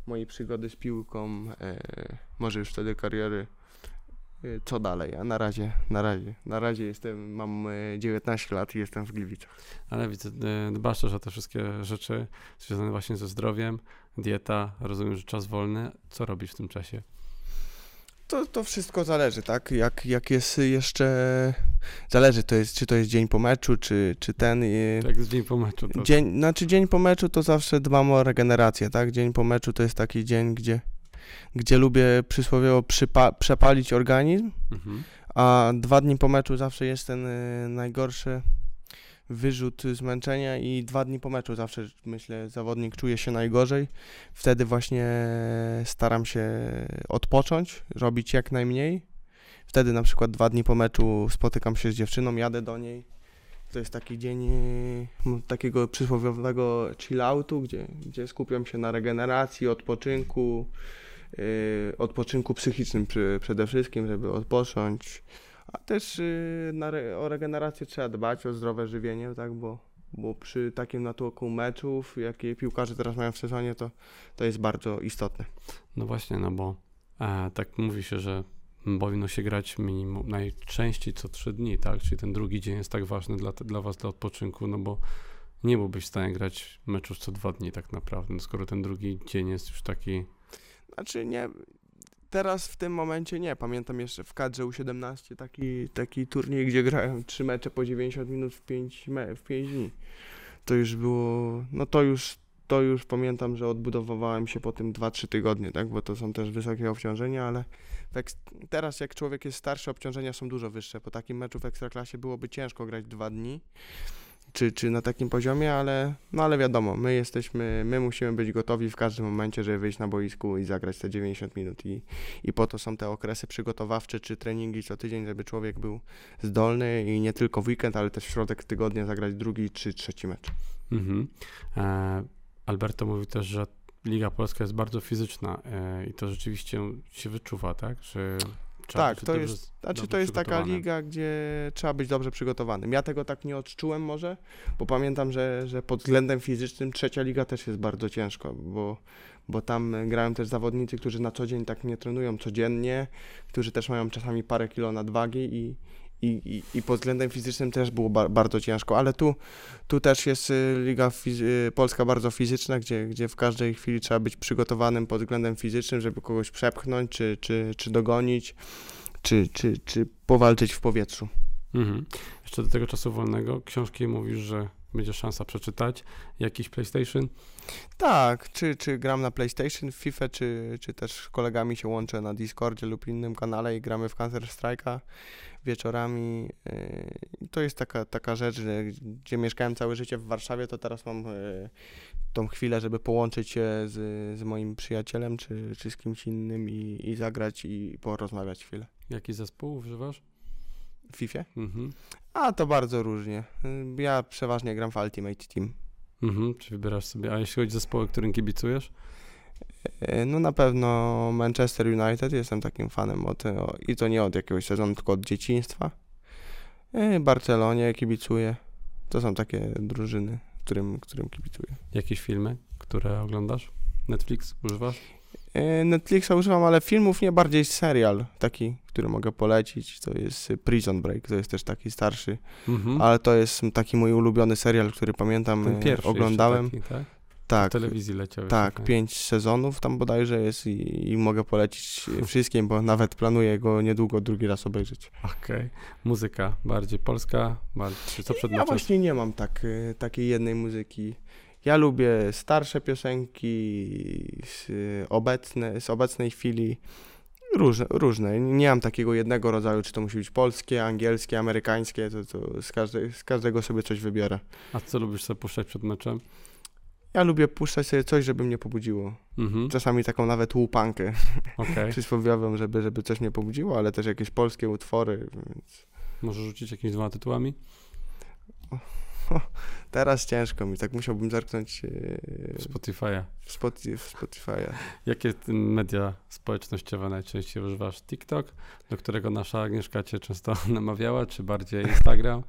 mojej przygody z piłką, e, może już wtedy kariery, co dalej. A na razie, na razie, na razie jestem, mam e, 19 lat i jestem w Gliwicach. Ale widzę, e, dbasz też o te wszystkie rzeczy związane właśnie ze zdrowiem, dieta, rozumiem, że czas wolny. Co robisz w tym czasie? To, to wszystko zależy, tak? Jak, jak jest jeszcze. Zależy, to jest, czy to jest dzień po meczu, czy, czy ten. Tak z dzień po meczu to... Dzień, znaczy dzień po meczu to zawsze dbam o regenerację, tak? Dzień po meczu to jest taki dzień, gdzie, gdzie lubię przysłowiowo przypa- przepalić organizm, Mhm. a dwa dni po meczu zawsze jest ten y, najgorszy wyrzut zmęczenia i dwa dni po meczu zawsze, myślę, zawodnik czuje się najgorzej. Wtedy właśnie staram się odpocząć, robić jak najmniej. Wtedy na przykład dwa dni po meczu spotykam się z dziewczyną, jadę do niej. To jest taki dzień y, takiego przysłowiowego chill-outu, gdzie, gdzie skupiam się na regeneracji, odpoczynku, odpoczynku psychicznym przede wszystkim, żeby odpocząć. A też y, o regenerację trzeba dbać, o zdrowe żywienie, tak, bo, bo przy takim natłoku meczów, jakie piłkarze teraz mają w sezonie, to, to jest bardzo istotne. No właśnie, no bo e, tak mówi się, że powinno się grać minimum najczęściej co trzy dni, tak? Czyli ten drugi dzień jest tak ważny dla, dla was, dla odpoczynku, no bo nie byłbyś w stanie grać meczów co dwa dni tak naprawdę, no skoro ten drugi dzień jest już taki... Znaczy nie, teraz w tym momencie nie. Pamiętam jeszcze w kadrze U17 taki, taki turniej, gdzie grałem trzy mecze po 90 minut w 5, me, w 5 dni. To już było, no to już, to już pamiętam, że odbudowywałem się po tym 2-3 tygodnie, tak, bo to są też wysokie obciążenia, ale teraz jak człowiek jest starszy, obciążenia są dużo wyższe. Po takim meczu w Ekstraklasie byłoby ciężko grać dwa dni. Czy, czy na takim poziomie, ale, no ale wiadomo, my jesteśmy, my musimy być gotowi w każdym momencie, żeby wyjść na boisku i zagrać te 90 minut i, i po to są te okresy przygotowawcze czy treningi co tydzień, żeby człowiek był zdolny i nie tylko w weekend, ale też w środek tygodnia zagrać drugi czy trzeci mecz. Mhm. E, Alberto mówi też, że Liga Polska jest bardzo fizyczna e, i to rzeczywiście się wyczuwa, tak? Że trzeba Tak, to jest, znaczy to jest taka liga, gdzie trzeba być dobrze przygotowanym. Ja tego tak nie odczułem może, bo pamiętam, że, że pod względem fizycznym trzecia liga też jest bardzo ciężko, bo, bo tam grają też zawodnicy, którzy na co dzień tak nie trenują codziennie, którzy też mają czasami parę kilo nadwagi i, i, i, i pod względem fizycznym też było ba- bardzo ciężko, ale tu, tu też jest y, liga y, polska bardzo fizyczna, gdzie, gdzie w każdej chwili trzeba być przygotowanym pod względem fizycznym, żeby kogoś przepchnąć czy, czy, czy dogonić czy, czy, czy powalczyć w powietrzu. Mhm. Jeszcze do tego czasu wolnego książki mówisz, że będzie szansa przeczytać. Jakiś PlayStation? Tak, czy, czy gram na PlayStation, w FIFA, czy, czy też z kolegami się łączę na Discordzie lub innym kanale i gramy w Counter Strike'a wieczorami. Yy, To jest taka, taka rzecz, że gdzie mieszkałem całe życie w Warszawie, to teraz mam yy, tą chwilę, żeby połączyć się z, z moim przyjacielem, czy, czy z kimś innym i, i zagrać i porozmawiać chwilę. Jaki zespół używasz? W FIFA? Mhm. A, to bardzo różnie. Yy, Ja przeważnie gram w Ultimate Team. Mhm. Czy wybierasz sobie, a jeśli chodzi o zespoły, którym kibicujesz? E, No na pewno Manchester United, jestem takim fanem od, i to nie od jakiegoś sezonu, tylko od dzieciństwa. E, Barcelonie kibicuję. To są takie drużyny, którym, którym kibicuję. Jakieś filmy, które oglądasz? Netflix używasz? E, Netflixa używam, ale filmów nie, bardziej serial taki, który mogę polecić. To jest y, Prison Break, to jest też taki starszy, Mhm. ale to jest taki mój ulubiony serial, który pamiętam, Ten e, pierwszy oglądałem. Taki, tak? W Tak, telewizji leciał. Tak, jeszcze, pięć sezonów tam bodajże jest i, i mogę polecić wszystkim, bo nawet planuję go niedługo drugi raz obejrzeć. Okej. Muzyka bardziej polska, bardziej, co przed Ja właśnie nie mam tak, takiej jednej muzyki. Ja lubię starsze piosenki z, obecne, z obecnej chwili. Różne, różne. Nie mam takiego jednego rodzaju, czy to musi być polskie, angielskie, amerykańskie, to, to z, z każdego sobie coś wybiorę. A co lubisz sobie puszczać przed meczem? Ja lubię puszczać sobie coś, żeby mnie pobudziło. Mhm. Czasami taką nawet łupankę Okej. przysłowiową, żeby, żeby coś mnie pobudziło, ale też jakieś polskie utwory. Więc Możesz rzucić jakimiś dwoma tytułami? teraz ciężko mi, tak musiałbym zerknąć yy, Spotify'a. w, Spotify, w Spotify'a. Jakie media społecznościowe najczęściej używasz? TikTok, do którego nasza Agnieszka cię często namawiała, czy bardziej Instagram?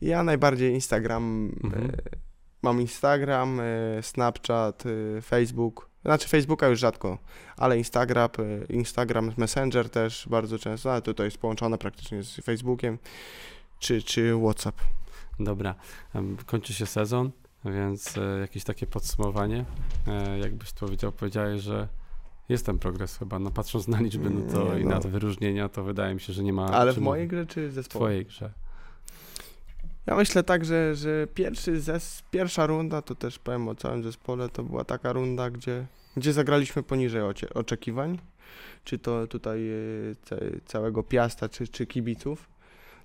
Ja najbardziej Instagram. Mhm. E, mam Instagram, e, Snapchat, e, Facebook. Znaczy Facebooka już rzadko, ale Instagram, e, Instagram Messenger też bardzo często, ale to jest połączone praktycznie z Facebookiem czy, czy WhatsApp. Dobra, kończy się sezon, więc e, jakieś takie podsumowanie. E, jakbyś powiedział, powiedziałeś, że jest ten progres chyba, no patrząc na liczby no to Nie, i no. na te wyróżnienia, to wydaje mi się, że nie ma Ale w mojej grze czy w zespołu? twojej grze. Ja myślę tak, że, że pierwszy zes, pierwsza runda, to też powiem o całym zespole, to była taka runda, gdzie, gdzie zagraliśmy poniżej oczekiwań, czy to tutaj e, ca, całego Piasta, czy, czy kibiców.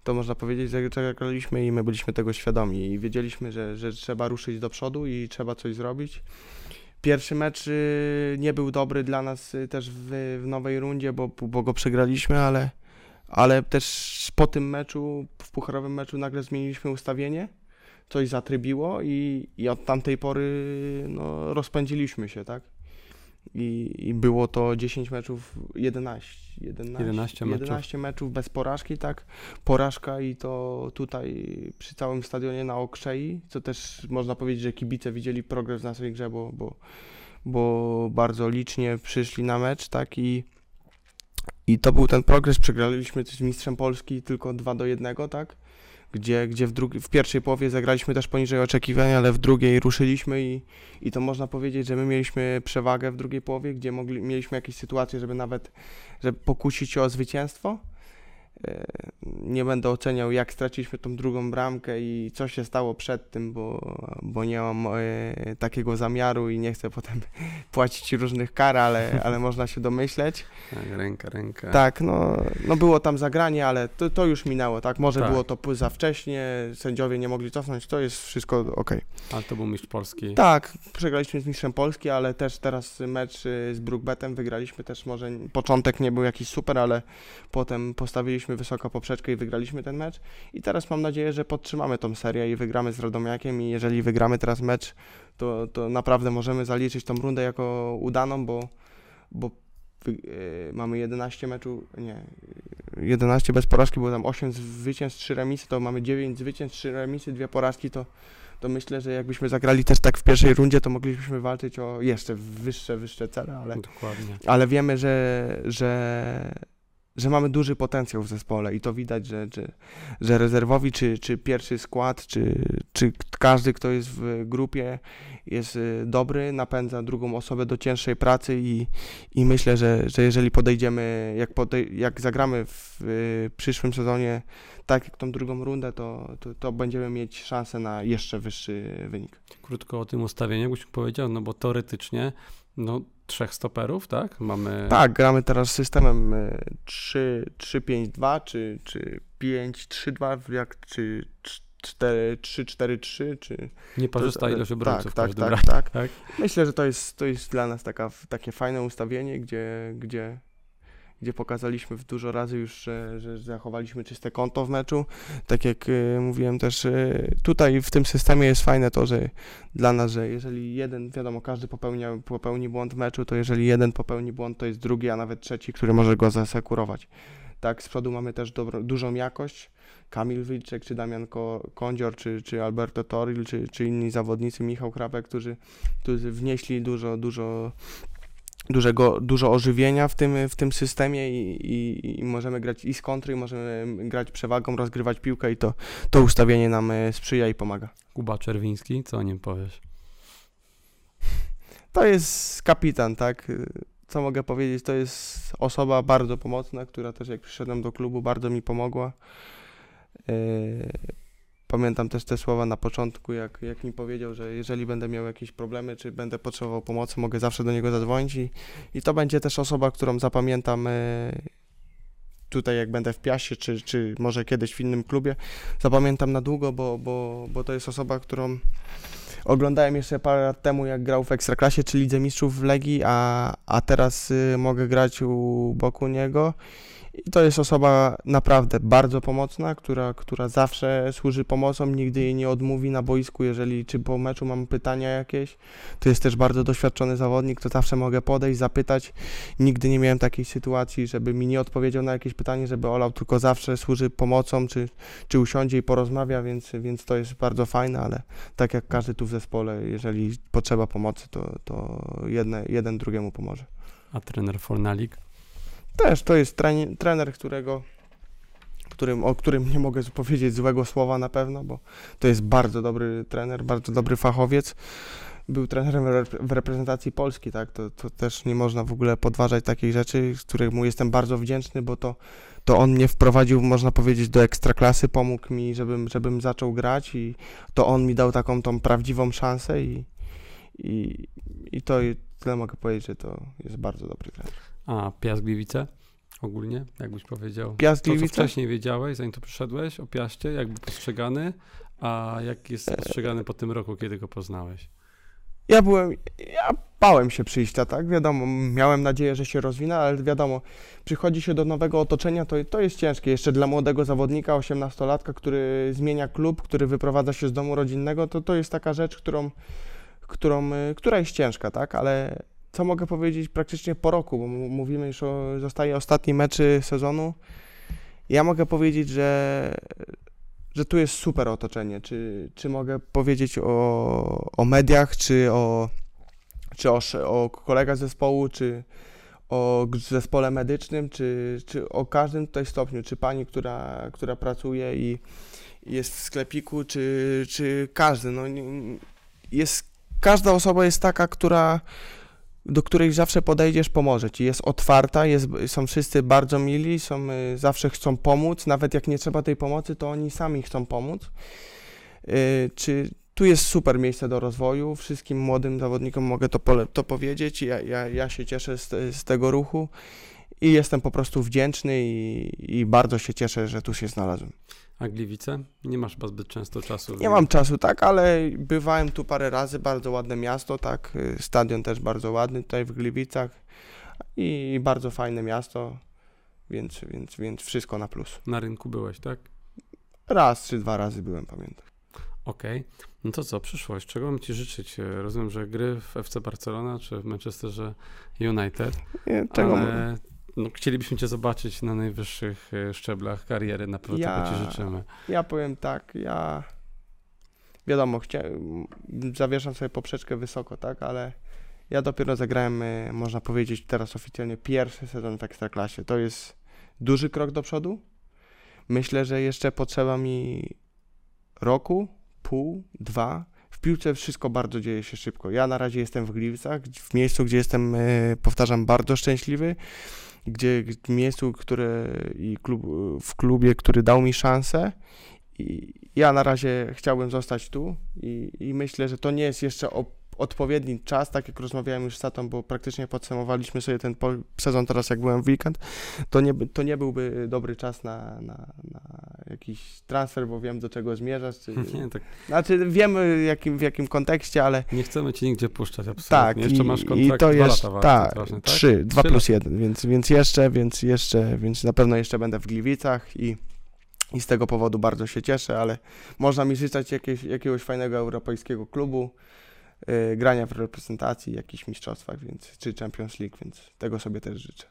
To można powiedzieć, że zagraliśmy i my byliśmy tego świadomi i wiedzieliśmy, że, że trzeba ruszyć do przodu i trzeba coś zrobić. Pierwszy mecz y, nie był dobry dla nas y, też w, w nowej rundzie, bo, bo go przegraliśmy, ale, ale też po tym meczu, w pucharowym meczu nagle zmieniliśmy ustawienie, coś zatrybiło i, i od tamtej pory no, rozpędziliśmy się, tak? I, I było to 10 meczów, 11, 11, 11 meczów. 11 meczów bez porażki, tak? Porażka i to tutaj przy całym stadionie na Okrzei, co też można powiedzieć, że kibice widzieli progres w naszej grze, bo, bo, bo bardzo licznie przyszli na mecz, tak? I, i to był ten progres, przegraliśmy z mistrzem Polski tylko 2 do 1, tak? Gdzie, gdzie w, drugi, w pierwszej połowie zagraliśmy też poniżej oczekiwań, ale w drugiej ruszyliśmy i, i to można powiedzieć, że my mieliśmy przewagę w drugiej połowie, gdzie mogli, mieliśmy jakieś sytuacje, żeby nawet żeby pokusić o zwycięstwo. E, Nie będę oceniał, jak straciliśmy tą drugą bramkę i co się stało przed tym, bo, bo nie mam e, takiego zamiaru i nie chcę potem płacić różnych kar, ale, ale można się domyśleć. Tak, ręka, ręka. Tak, no, no było tam zagranie, ale to, to już minęło, tak? Może Tak. było to za wcześnie, sędziowie nie mogli cofnąć, to jest wszystko okej. Ale to był mistrz Polski. Tak, przegraliśmy z mistrzem Polski, ale też teraz mecz y, z Brookbetem wygraliśmy też może, początek nie był jakiś super, ale potem postawiliśmy wysoko poprzeczkę i wygraliśmy ten mecz i teraz mam nadzieję, że podtrzymamy tą serię i wygramy z Radomiakiem i jeżeli wygramy teraz mecz, to, to naprawdę możemy zaliczyć tą rundę jako udaną, bo, bo y, mamy 11 meczów, nie, 11 bez porażki, było tam 8 zwycięstw, 3 remisy, to mamy 9 zwycięstw, 3 remisy, 2 porażki, to to myślę, że jakbyśmy zagrali też tak w pierwszej rundzie, to moglibyśmy walczyć o jeszcze wyższe, wyższe cele, ale, Dokładnie. ale wiemy, że, że, że mamy duży potencjał w zespole i to widać, że, że, że rezerwowi, czy, czy pierwszy skład, czy, czy każdy, kto jest w grupie, jest y, dobry, napędza drugą osobę do cięższej pracy i, i myślę, że, że jeżeli podejdziemy, jak, podej jak zagramy w y, przyszłym sezonie tak jak tą drugą rundę, to, to, to, będziemy mieć szansę na jeszcze wyższy wynik. Krótko o tym ustawieniu, jakbyś powiedział, no bo teoretycznie no, trzech stoperów, tak? Mamy... Tak, gramy teraz systemem 3-5-2 czy, czy 5-3-2, jak, czy 4-3-4-3, czy... Nieparzysta ilość obrońców tak, tak, tak, tak, tak. Myślę, że to jest, to jest dla nas taka, takie fajne ustawienie, gdzie, gdzie gdzie pokazaliśmy dużo razy już, że, że zachowaliśmy czyste konto w meczu. Tak jak y, mówiłem też, y, tutaj w tym systemie jest fajne to, że dla nas, że jeżeli jeden, wiadomo, każdy popełnia, popełni błąd w meczu, to jeżeli jeden popełni błąd, to jest drugi, a nawet trzeci, który może go zasekurować. Tak, z przodu mamy też dobro, dużą jakość. Kamil Wilczek, czy Damian Ko Kądzior, czy, czy Alberto Toril, czy, czy inni zawodnicy, Michał Krapek, którzy, którzy wnieśli dużo, dużo dużego, dużo ożywienia w tym, w tym systemie i, i, i, możemy grać i z kontry, i możemy grać przewagą, rozgrywać piłkę i to, to ustawienie nam e, sprzyja i pomaga. Kuba Czerwiński, co o nim powiesz? To jest kapitan, tak? Co mogę powiedzieć? To jest osoba bardzo pomocna, która też jak przyszedłem do klubu bardzo mi pomogła. Yy Pamiętam też te słowa na początku, jak, jak mi powiedział, że jeżeli będę miał jakieś problemy, czy będę potrzebował pomocy, mogę zawsze do niego zadzwonić i, i to będzie też osoba, którą zapamiętam e, tutaj, jak będę w Piasie, czy, czy może kiedyś w innym klubie. Zapamiętam na długo, bo, bo, bo to jest osoba, którą oglądałem jeszcze parę lat temu, jak grał w Ekstraklasie, czy Lidze Mistrzów w Legii, a, a teraz y, mogę grać u boku niego i to jest osoba naprawdę bardzo pomocna, która, która zawsze służy pomocą, nigdy jej nie odmówi na boisku, jeżeli czy po meczu mam pytania jakieś. To jest też bardzo doświadczony zawodnik, to zawsze mogę podejść, zapytać. Nigdy nie miałem takiej sytuacji, żeby mi nie odpowiedział na jakieś pytanie, żeby olał, tylko zawsze służy pomocą, czy, czy usiądzie i porozmawia, więc, więc to jest bardzo fajne, ale tak jak każdy tu w zespole, jeżeli potrzeba pomocy, to, to jedne, jeden drugiemu pomoże. A trener Fornalik? Też to jest trener, którego, którym, o którym nie mogę powiedzieć złego słowa na pewno, bo to jest bardzo dobry trener, bardzo dobry fachowiec. Był trenerem w reprezentacji Polski, tak? To, to też nie można w ogóle podważać takiej rzeczy, z których mu jestem bardzo wdzięczny, bo to, to on mnie wprowadził, można powiedzieć, do ekstraklasy, pomógł mi, żebym, żebym zaczął grać i to on mi dał taką tą prawdziwą szansę i, i, i to tyle mogę powiedzieć, że to jest bardzo dobry trener. A Piast Gliwice ogólnie, jakbyś powiedział? Piast Gliwice? To, co wcześniej wiedziałeś, zanim tu przyszedłeś o Piaście, jakby postrzegany, a jak jest postrzegany po tym roku, kiedy go poznałeś? Ja byłem, ja bałem się przyjścia, tak, wiadomo, miałem nadzieję, że się rozwinę, ale wiadomo, przychodzi się do nowego otoczenia, to, to jest ciężkie, jeszcze dla młodego zawodnika, 18-latka, który zmienia klub, który wyprowadza się z domu rodzinnego, to to jest taka rzecz, którą, którą, y, która jest ciężka, tak, ale co mogę powiedzieć praktycznie po roku, bo mówimy już o, zostaje ostatni meczy sezonu. Ja mogę powiedzieć, że, że tu jest super otoczenie. Czy, czy mogę powiedzieć o, o mediach, czy o, czy o, o kolegach zespołu, czy o zespole medycznym, czy, czy o każdym tutaj stopniu, czy pani, która, która pracuje i jest w sklepiku, czy, czy każdy. No, jest, każda osoba jest taka, która, do której zawsze podejdziesz, pomoże ci. Jest otwarta, jest, są wszyscy bardzo mili, są, y, zawsze chcą pomóc, nawet jak nie trzeba tej pomocy, to oni sami chcą pomóc. Y, czy tu jest super miejsce do rozwoju, wszystkim młodym zawodnikom mogę to, to powiedzieć, ja, ja, ja się cieszę z, z tego ruchu i jestem po prostu wdzięczny i, i bardzo się cieszę, że tu się znalazłem. A Gliwice? Nie masz chyba zbyt często czasu. Nie mam czasu, tak, ale bywałem tu parę razy, bardzo ładne miasto, tak, stadion też bardzo ładny tutaj w Gliwicach i bardzo fajne miasto, więc, więc, więc wszystko na plus. Na rynku byłeś, tak? Raz czy dwa razy byłem, pamiętam. Okej, okay. no to co, przyszłość, czego mam Ci życzyć? Rozumiem, że gry w FC Barcelona czy w Manchesterze United, Nie, czego ale no, chcielibyśmy Cię zobaczyć na najwyższych e, szczeblach kariery, na pewno ja, tego Ci życzymy. Ja powiem tak, ja wiadomo, chcia, zawieszam sobie poprzeczkę wysoko, tak, ale ja dopiero zagrałem, e, można powiedzieć teraz oficjalnie, pierwszy sezon w Ekstraklasie. To jest duży krok do przodu. Myślę, że jeszcze potrzeba mi roku, pół, dwa. W piłce wszystko bardzo dzieje się szybko. Ja na razie jestem w Gliwicach, w miejscu, gdzie jestem, e, powtarzam, bardzo szczęśliwy, gdzie w miejscu, które i klub, w klubie, który dał mi szansę. I ja na razie chciałbym zostać tu i, i myślę, że to nie jest jeszcze odpowiedni czas, tak jak rozmawiałem już z Satą, bo praktycznie podsumowaliśmy sobie ten sezon teraz, jak byłem w weekend, to nie, to nie byłby dobry czas na, na, na jakiś transfer, bo wiem, do czego zmierzasz. Czy... Nie, tak Znaczy, wiemy jakim, w jakim kontekście, ale nie chcemy cię nigdzie puszczać, absolutnie. tak, Jeszcze i, masz i kontrakt to dwa jest, lata tak, arbitrażny, tak? trzy, dwa plus jeden, więc, więc jeszcze, więc jeszcze, więc na pewno jeszcze będę w Gliwicach i, i z tego powodu bardzo się cieszę, ale można mi życzeć jakieś, jakiegoś fajnego europejskiego klubu, grania w reprezentacji, jakichś mistrzostwach, więc, czy Champions League, więc tego sobie też życzę.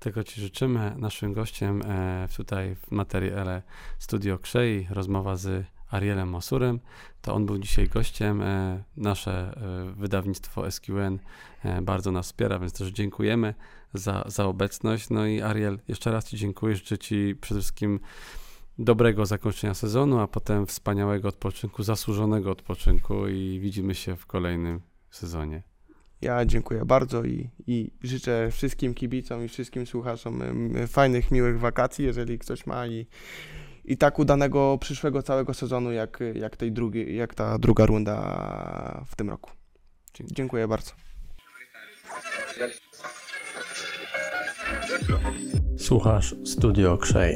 Tego Ci życzymy. Naszym gościem e, tutaj w materiale Studio Krzei, rozmowa z Arielem Masurem. To on był dzisiaj gościem. E, nasze e, wydawnictwo SQN bardzo nas wspiera, więc też dziękujemy za, za obecność. No i Ariel, jeszcze raz Ci dziękuję. Życzę Ci przede wszystkim dobrego zakończenia sezonu, a potem wspaniałego odpoczynku, zasłużonego odpoczynku i widzimy się w kolejnym sezonie. Ja dziękuję bardzo i, i życzę wszystkim kibicom i wszystkim słuchaczom fajnych, miłych wakacji, jeżeli ktoś ma i, i tak udanego przyszłego całego sezonu, jak, jak, tej drugiej, jak ta druga runda w tym roku. Dziękuję. Dziękuję bardzo. Słuchasz Studio Krzej.